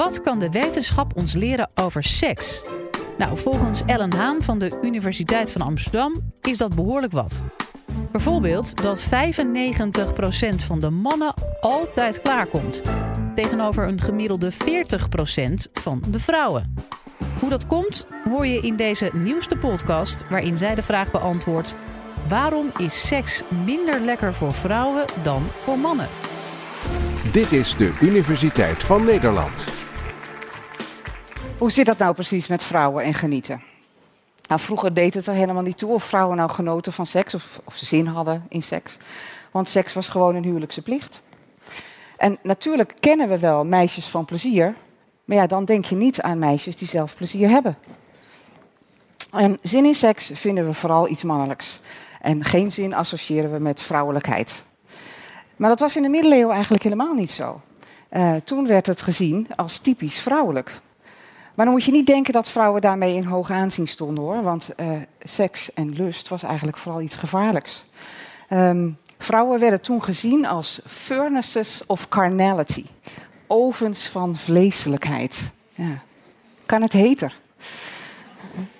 Wat kan de wetenschap ons leren over seks? Nou, volgens Ellen Haan van de Universiteit van Amsterdam is dat behoorlijk wat. Bijvoorbeeld dat 95% van de mannen altijd klaarkomt, tegenover een gemiddelde 40% van de vrouwen. Hoe dat komt, hoor je in deze nieuwste podcast, waarin zij de vraag beantwoordt: waarom is seks minder lekker voor vrouwen dan voor mannen? Dit is de Universiteit van Nederland. Hoe zit dat nou precies met vrouwen en genieten? Nou, vroeger deed het er helemaal niet toe of vrouwen nou genoten van seks of, of ze zin hadden in seks. Want seks was gewoon een huwelijkse plicht. En natuurlijk kennen we wel meisjes van plezier, maar ja, dan denk je niet aan meisjes die zelf plezier hebben. En zin in seks vinden we vooral iets mannelijks. En geen zin associëren we met vrouwelijkheid. Maar dat was in de middeleeuwen eigenlijk helemaal niet zo. Uh, toen werd het gezien als typisch vrouwelijk. Maar dan moet je niet denken dat vrouwen daarmee in hoog aanzien stonden hoor. Want uh, seks en lust was eigenlijk vooral iets gevaarlijks. Um, vrouwen werden toen gezien als furnaces of carnality. Ovens van vleeselijkheid. Ja. Kan het heter?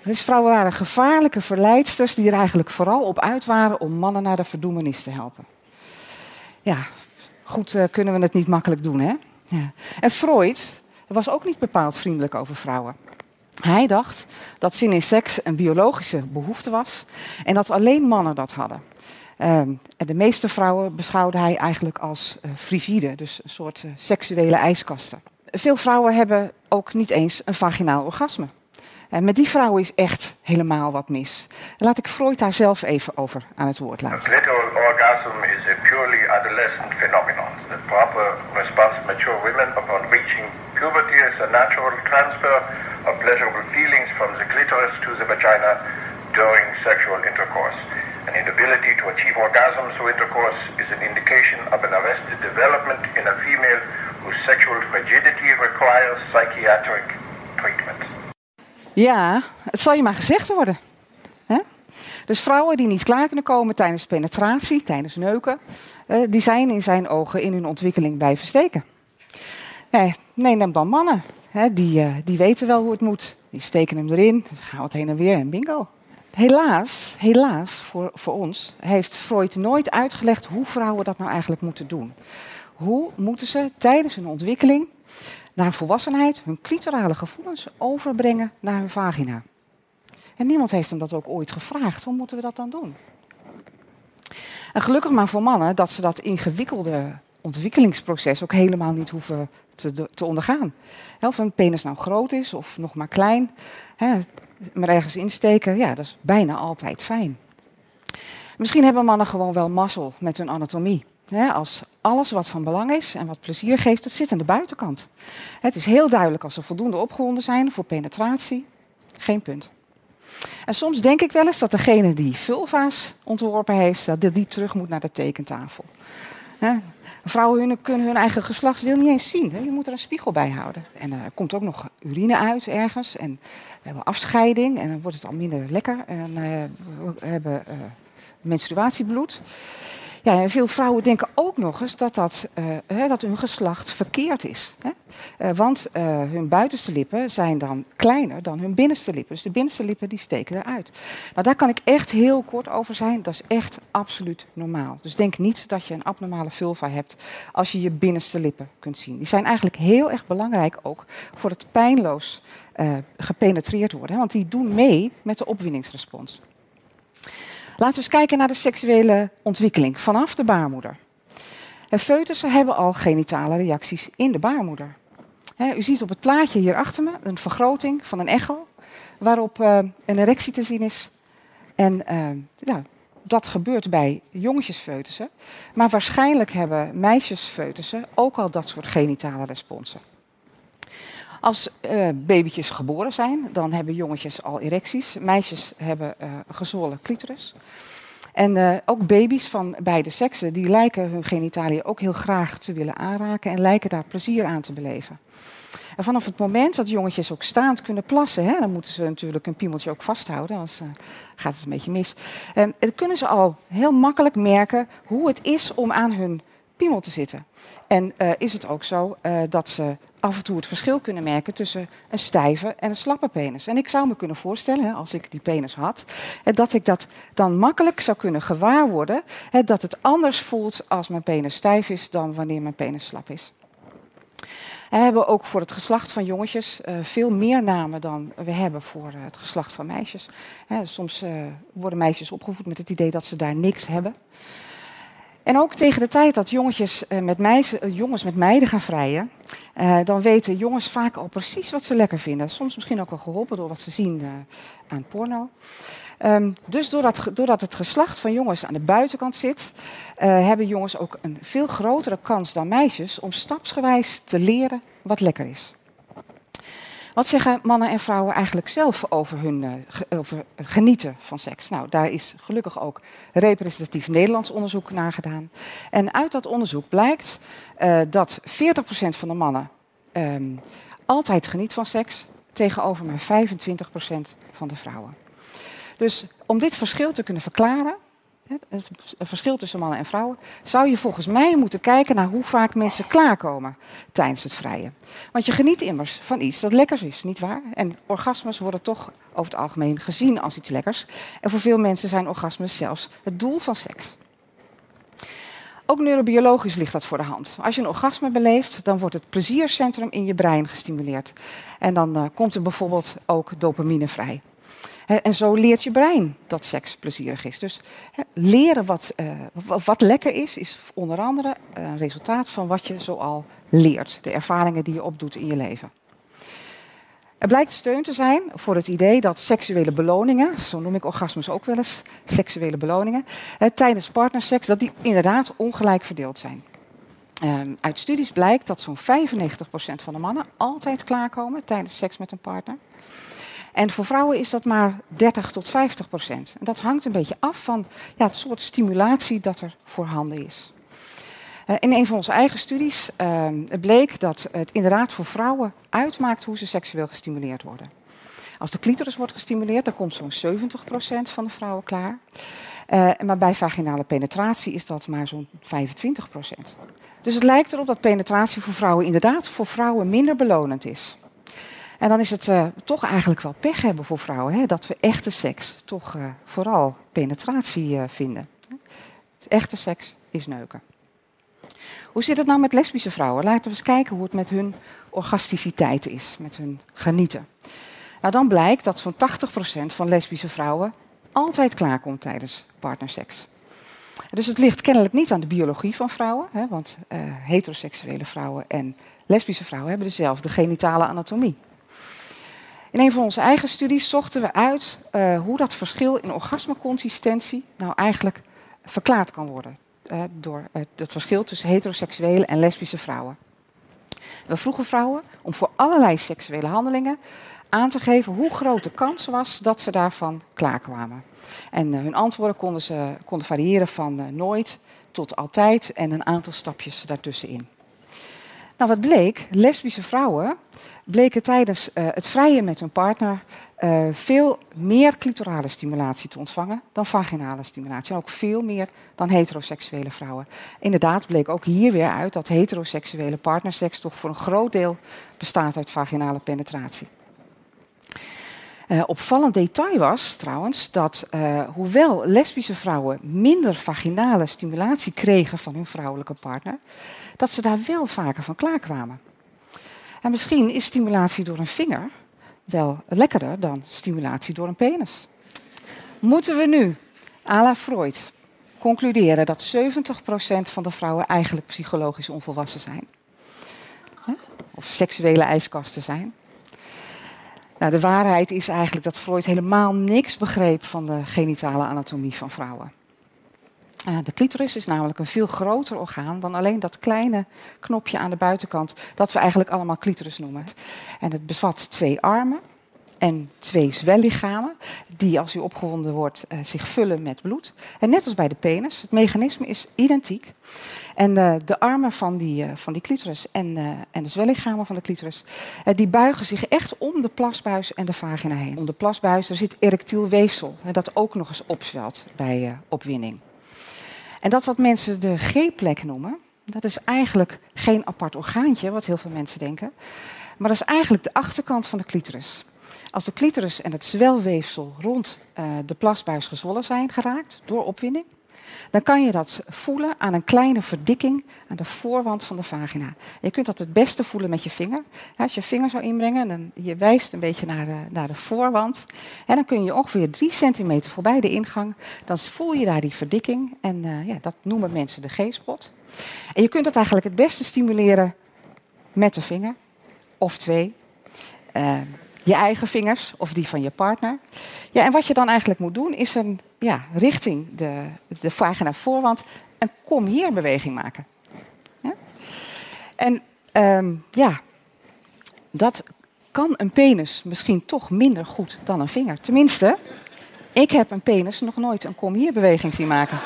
Dus vrouwen waren gevaarlijke verleidsters die er eigenlijk vooral op uit waren om mannen naar de verdoemenis te helpen. Ja, goed uh, kunnen we het niet makkelijk doen, hè? Ja. En Freud was ook niet bepaald vriendelijk over vrouwen. Hij dacht dat zin in seks een biologische behoefte was en dat alleen mannen dat hadden. Um, en de meeste vrouwen beschouwde hij eigenlijk als uh, frigide, dus een soort uh, seksuele ijskasten. Veel vrouwen hebben ook niet eens een vaginaal orgasme. En met die vrouwen is echt helemaal wat mis. Laat ik Freud daar zelf even over aan het woord laten. Clitoral orgasm is a purely adolescent phenomenon. The proper response of mature women upon reaching puberty is a natural transfer of pleasurable feelings from the clitoris to the vagina during sexual intercourse. An inability to achieve orgasm through intercourse is an indication of an arrested development in a female whose sexual frigidity requires psychiatric. Ja, het zal je maar gezegd worden. Dus vrouwen die niet klaar kunnen komen tijdens penetratie, tijdens neuken, uh, die zijn in zijn ogen in hun ontwikkeling blijven steken. Nee, nee neem dan mannen. Die, uh, die weten wel hoe het moet. Die steken hem erin, gaan wat heen en weer en bingo. Helaas, helaas voor, voor ons, heeft Freud nooit uitgelegd hoe vrouwen dat nou eigenlijk moeten doen. Hoe moeten ze tijdens hun ontwikkeling naar volwassenheid hun clitorale gevoelens overbrengen naar hun vagina? En niemand heeft hem dat ook ooit gevraagd. Hoe moeten we dat dan doen? En gelukkig maar voor mannen dat ze dat ingewikkelde ontwikkelingsproces ook helemaal niet hoeven te, te ondergaan. Of een penis nou groot is of nog maar klein, hè, maar ergens insteken, ja, dat is bijna altijd fijn. Misschien hebben mannen gewoon wel mazzel met hun anatomie. Hè, als alles wat van belang is en wat plezier geeft, dat zit aan de buitenkant. Het is heel duidelijk als ze voldoende opgewonden zijn voor penetratie, geen punt. En soms denk ik wel eens dat degene die vulva's ontworpen heeft, dat die terug moet naar de tekentafel. Vrouwen kunnen hun eigen geslachtsdeel niet eens zien. Je moet er een spiegel bij houden. En er komt ook nog urine uit ergens. En we hebben afscheiding en dan wordt het al minder lekker. En uh, we hebben uh, menstruatiebloed. Ja, veel vrouwen denken ook nog eens dat, dat, uh, hè, dat hun geslacht verkeerd is. Hè? Uh, want uh, hun buitenste lippen zijn dan kleiner dan hun binnenste lippen. Dus de binnenste lippen die steken eruit. Nou, daar kan ik echt heel kort over zijn. Dat is echt absoluut normaal. Dus denk niet dat je een abnormale vulva hebt als je je binnenste lippen kunt zien. Die zijn eigenlijk heel erg belangrijk ook voor het pijnloos gepenetreerd worden. Hè? Want die doen mee met de opwinningsrespons. Laten we eens kijken naar de seksuele ontwikkeling vanaf de baarmoeder. Foetussen hebben al genitale reacties in de baarmoeder. u ziet op het plaatje hier achter me een vergroting van een echo, waarop uh, een erectie te zien is. En uh, ja, dat gebeurt bij jongetjesfoetussen. Maar waarschijnlijk hebben meisjesfoetussen ook al dat soort genitale responsen. Als uh, babytjes geboren zijn, dan hebben jongetjes al erecties. Meisjes hebben een gezwollen clitoris. En uh, ook baby's van beide seksen, die lijken hun genitaliën ook heel graag te willen aanraken en lijken daar plezier aan te beleven. En vanaf het moment dat jongetjes ook staand kunnen plassen, hè, dan moeten ze natuurlijk een piemeltje ook vasthouden, anders gaat het een beetje mis. En dan kunnen ze al heel makkelijk merken hoe het is om aan hun piemel te zitten. En is het ook zo dat ze af en toe het verschil kunnen merken tussen een stijve en een slappe penis. En ik zou me kunnen voorstellen, als ik die penis had, dat ik dat dan makkelijk zou kunnen gewaarworden, dat het anders voelt als mijn penis stijf is dan wanneer mijn penis slap is. We hebben ook voor het geslacht van jongetjes uh, veel meer namen dan we hebben voor uh, het geslacht van meisjes. Soms uh, worden meisjes opgevoed met het idee dat ze daar niks hebben. En ook tegen de tijd dat jongetjes, met meisjes, jongens met meiden gaan vrijen, dan weten jongens vaak al precies wat ze lekker vinden. Soms misschien ook wel geholpen door wat ze zien aan porno. Um, dus doordat, doordat, het geslacht van jongens aan de buitenkant zit, hebben jongens ook een veel grotere kans dan meisjes om stapsgewijs te leren wat lekker is. Wat zeggen mannen en vrouwen eigenlijk zelf over, hun, uh, over genieten van seks? Nou, daar is gelukkig ook representatief Nederlands onderzoek naar gedaan. En uit dat onderzoek blijkt uh, dat 40% van de mannen um, altijd geniet van seks, tegenover maar 25% van de vrouwen. Dus om dit verschil te kunnen verklaren, het verschil tussen mannen en vrouwen, zou je volgens mij moeten kijken naar hoe vaak mensen klaarkomen tijdens het vrije. Want je geniet immers van iets dat lekkers is, nietwaar? En orgasmes worden toch over het algemeen gezien als iets lekkers. En voor veel mensen zijn orgasmes zelfs het doel van seks. Ook neurobiologisch ligt dat voor de hand. Als je een orgasme beleeft, dan wordt het pleziercentrum in je brein gestimuleerd. En dan uh, komt er bijvoorbeeld ook dopamine vrij. En zo leert je brein dat seks plezierig is. Dus leren wat, uh, wat lekker is, is onder andere een resultaat van wat je zoal leert. De ervaringen die je opdoet in je leven. Er blijkt steun te zijn voor het idee dat seksuele beloningen, zo noem ik orgasmes ook wel eens, seksuele beloningen, tijdens partnerseks, dat die inderdaad ongelijk verdeeld zijn. Um, uit studies blijkt dat zo'n 95% van de mannen altijd klaarkomen tijdens seks met een partner. En voor vrouwen is dat maar 30 tot 50 procent. En dat hangt een beetje af van ja, het soort stimulatie dat er voorhanden is. Uh, in een van onze eigen studies uh, bleek dat het inderdaad voor vrouwen uitmaakt hoe ze seksueel gestimuleerd worden. Als de clitoris wordt gestimuleerd, dan komt zo'n 70% van de vrouwen klaar. Uh, maar bij vaginale penetratie is dat maar zo'n 25%. Dus het lijkt erop dat penetratie voor vrouwen inderdaad voor vrouwen minder belonend is. En dan is het uh, toch eigenlijk wel pech hebben voor vrouwen, hè, dat we echte seks toch uh, vooral penetratie uh, vinden. Echte seks is neuken. Hoe zit het nou met lesbische vrouwen? Laten we eens kijken hoe het met hun orgasticiteit is, met hun genieten. Nou, dan blijkt dat zo'n 80% van lesbische vrouwen altijd klaarkomt tijdens partnerseks. Dus het ligt kennelijk niet aan de biologie van vrouwen, hè, want heteroseksuele vrouwen en lesbische vrouwen hebben dezelfde genitale anatomie. In een van onze eigen studies zochten we uit uh, hoe dat verschil in orgasmeconsistentie nou eigenlijk verklaard kan worden. Uh, door uh, het verschil tussen heteroseksuele en lesbische vrouwen. We vroegen vrouwen om voor allerlei seksuele handelingen aan te geven hoe groot de kans was dat ze daarvan klaarkwamen. En hun antwoorden konden, ze, konden variëren van nooit tot altijd en een aantal stapjes daartussenin. Nou, wat bleek? Lesbische vrouwen bleken tijdens uh, het vrijen met hun partner uh, veel meer clitorale stimulatie te ontvangen dan vaginale stimulatie. En ook veel meer dan heteroseksuele vrouwen. Inderdaad bleek ook hier weer uit dat heteroseksuele partnerseks toch voor een groot deel bestaat uit vaginale penetratie. Uh, opvallend detail was trouwens dat hoewel lesbische vrouwen minder vaginale stimulatie kregen van hun vrouwelijke partner, dat ze daar wel vaker van klaarkwamen. En misschien is stimulatie door een vinger wel lekkerder dan stimulatie door een penis. Moeten we nu, à la Freud, concluderen dat 70% van de vrouwen eigenlijk psychologisch onvolwassen zijn? Of seksuele ijskasten zijn? Nou, de waarheid is eigenlijk dat Freud helemaal niks begreep van de genitale anatomie van vrouwen. Uh, de clitoris is namelijk een veel groter orgaan dan alleen dat kleine knopje aan de buitenkant, dat we eigenlijk allemaal clitoris noemen. En het bevat twee armen en twee zwellichamen, die als u opgewonden wordt uh, zich vullen met bloed. En net als bij de penis, het mechanisme is identiek. En uh, de armen van die, van die clitoris en, en de zwellichamen van de clitoris, die buigen zich echt om de plasbuis en de vagina heen. Om de plasbuis er zit erectiel weefsel, dat ook nog eens opzwelt bij opwinning. En dat wat mensen de G-plek noemen, dat is eigenlijk geen apart orgaantje, wat heel veel mensen denken. Maar dat is eigenlijk de achterkant van de clitoris. Als de clitoris en het zwelweefsel rond uh, de plasbuis gezwollen zijn geraakt door opwinding, dan kan je dat voelen aan een kleine verdikking aan de voorwand van de vagina. Je kunt dat het beste voelen met je vinger. Als je vinger zou inbrengen en je wijst een beetje naar de, naar de voorwand, en dan kun je ongeveer drie centimeter voorbij de ingang, dan voel je daar die verdikking en uh, ja, dat noemen mensen de G-spot. En je kunt dat eigenlijk het beste stimuleren met de vinger of twee. Uh, je eigen vingers of die van je partner. Ja, en wat je dan eigenlijk moet doen, is een ja, richting de, de vagina voorwand een kom hier beweging maken. En um, ja, dat kan een penis misschien toch minder goed dan een vinger. Tenminste, ik heb een penis nog nooit een kom hier beweging zien maken.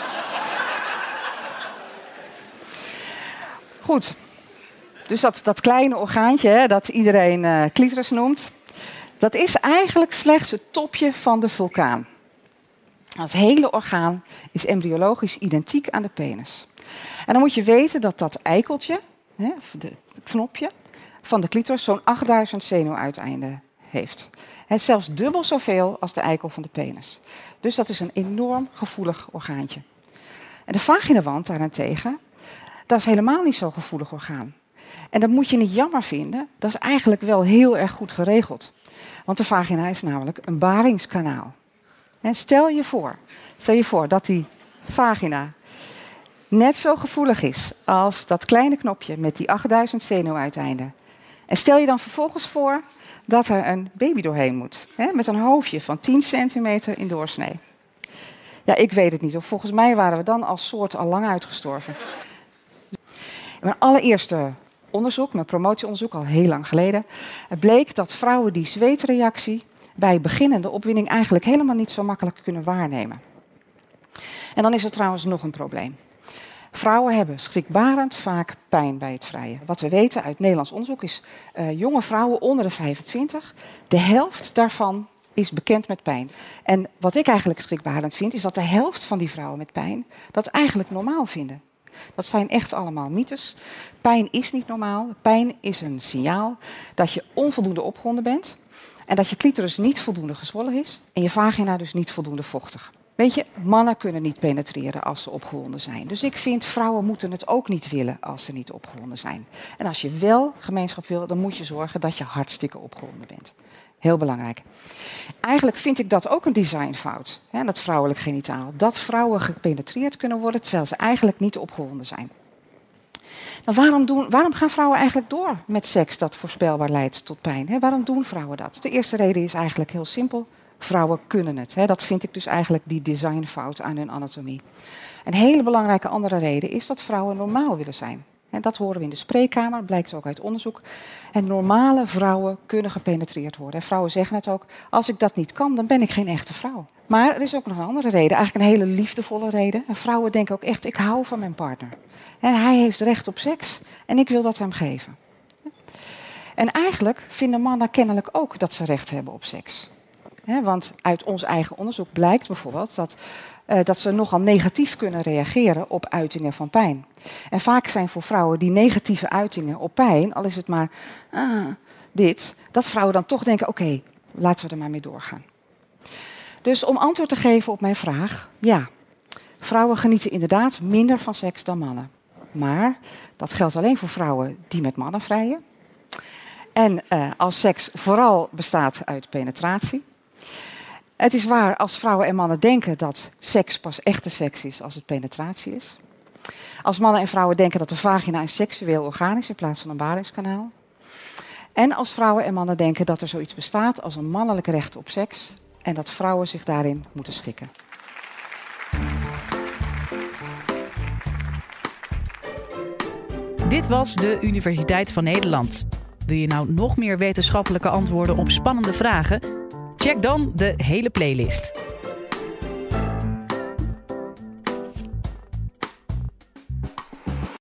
Goed. Dus dat, dat kleine orgaantje hè, dat iedereen uh, clitoris noemt, dat is eigenlijk slechts het topje van de vulkaan. Het hele orgaan is embryologisch identiek aan de penis. En dan moet je weten dat dat eikeltje, het knopje, van de clitoris zo'n 8000 zenuwuiteinden heeft. Is zelfs dubbel zoveel als de eikel van de penis. Dus dat is een enorm gevoelig orgaantje. En de vaginawand daarentegen, dat is helemaal niet zo'n gevoelig orgaan. En dat moet je niet jammer vinden, dat is eigenlijk wel heel erg goed geregeld. Want de vagina is namelijk een baringskanaal. En stel je voor, stel je voor dat die vagina net zo gevoelig is als dat kleine knopje met die 8000 zenuwuiteinden. En stel je dan vervolgens voor dat er een baby doorheen moet, hè, met een hoofdje van 10 centimeter in doorsnee. Ja, ik weet het niet. Of volgens mij waren we dan als soort al lang uitgestorven. Mijn allereerste onderzoek, mijn promotieonderzoek al heel lang geleden, bleek dat vrouwen die zweetreactie bij beginnende opwinding eigenlijk helemaal niet zo makkelijk kunnen waarnemen. En dan is er trouwens nog een probleem. Vrouwen hebben schrikbarend vaak pijn bij het vrijen. Wat we weten uit Nederlands onderzoek is uh, jonge vrouwen onder de 25, de helft daarvan is bekend met pijn. En wat ik eigenlijk schrikbarend vind, is dat de helft van die vrouwen met pijn dat eigenlijk normaal vinden. Dat zijn echt allemaal mythes. Pijn is niet normaal. Pijn is een signaal dat je onvoldoende opgewonden bent. En dat je clitoris niet voldoende gezwollen is. En je vagina dus niet voldoende vochtig. Weet je, mannen kunnen niet penetreren als ze opgewonden zijn. Dus ik vind vrouwen moeten het ook niet willen als ze niet opgewonden zijn. En als je wel gemeenschap wil, dan moet je zorgen dat je hartstikke opgewonden bent. Heel belangrijk. Eigenlijk vind ik dat ook een designfout, hè, dat vrouwelijk genitaal. Dat vrouwen gepenetreerd kunnen worden terwijl ze eigenlijk niet opgewonden zijn. Maar waarom, doen, waarom gaan vrouwen eigenlijk door met seks dat voorspelbaar leidt tot pijn? Hè? Waarom doen vrouwen dat? De eerste reden is eigenlijk heel simpel. Vrouwen kunnen het. Hè? Dat vind ik dus eigenlijk die designfout aan hun anatomie. Een hele belangrijke andere reden is dat vrouwen normaal willen zijn. En dat horen we in de spreekkamer, blijkt ook uit onderzoek. En normale vrouwen kunnen gepenetreerd worden. En vrouwen zeggen het ook, als ik dat niet kan, dan ben ik geen echte vrouw. Maar er is ook nog een andere reden, eigenlijk een hele liefdevolle reden. En vrouwen denken ook echt, ik hou van mijn partner. En hij heeft recht op seks en ik wil dat hem geven. En eigenlijk vinden mannen kennelijk ook dat ze recht hebben op seks. want uit ons eigen onderzoek blijkt bijvoorbeeld dat dat ze nogal negatief kunnen reageren op uitingen van pijn. En vaak zijn voor vrouwen die negatieve uitingen op pijn, al is het maar ah, dit, dat vrouwen dan toch denken: oké, laten we er maar mee doorgaan. Dus om antwoord te geven op mijn vraag, ja, vrouwen genieten inderdaad minder van seks dan mannen. Maar dat geldt alleen voor vrouwen die met mannen vrijen. En uh, als seks vooral bestaat uit penetratie. Het is waar als vrouwen en mannen denken dat seks pas echte seks is als het penetratie is. Als mannen en vrouwen denken dat de vagina een seksueel orgaan is in plaats van een baringskanaal. En als vrouwen en mannen denken dat er zoiets bestaat als een mannelijk recht op seks en dat vrouwen zich daarin moeten schikken. Dit was de Universiteit van Nederland. Wil je nou nog meer wetenschappelijke antwoorden op spannende vragen? Check dan de hele playlist.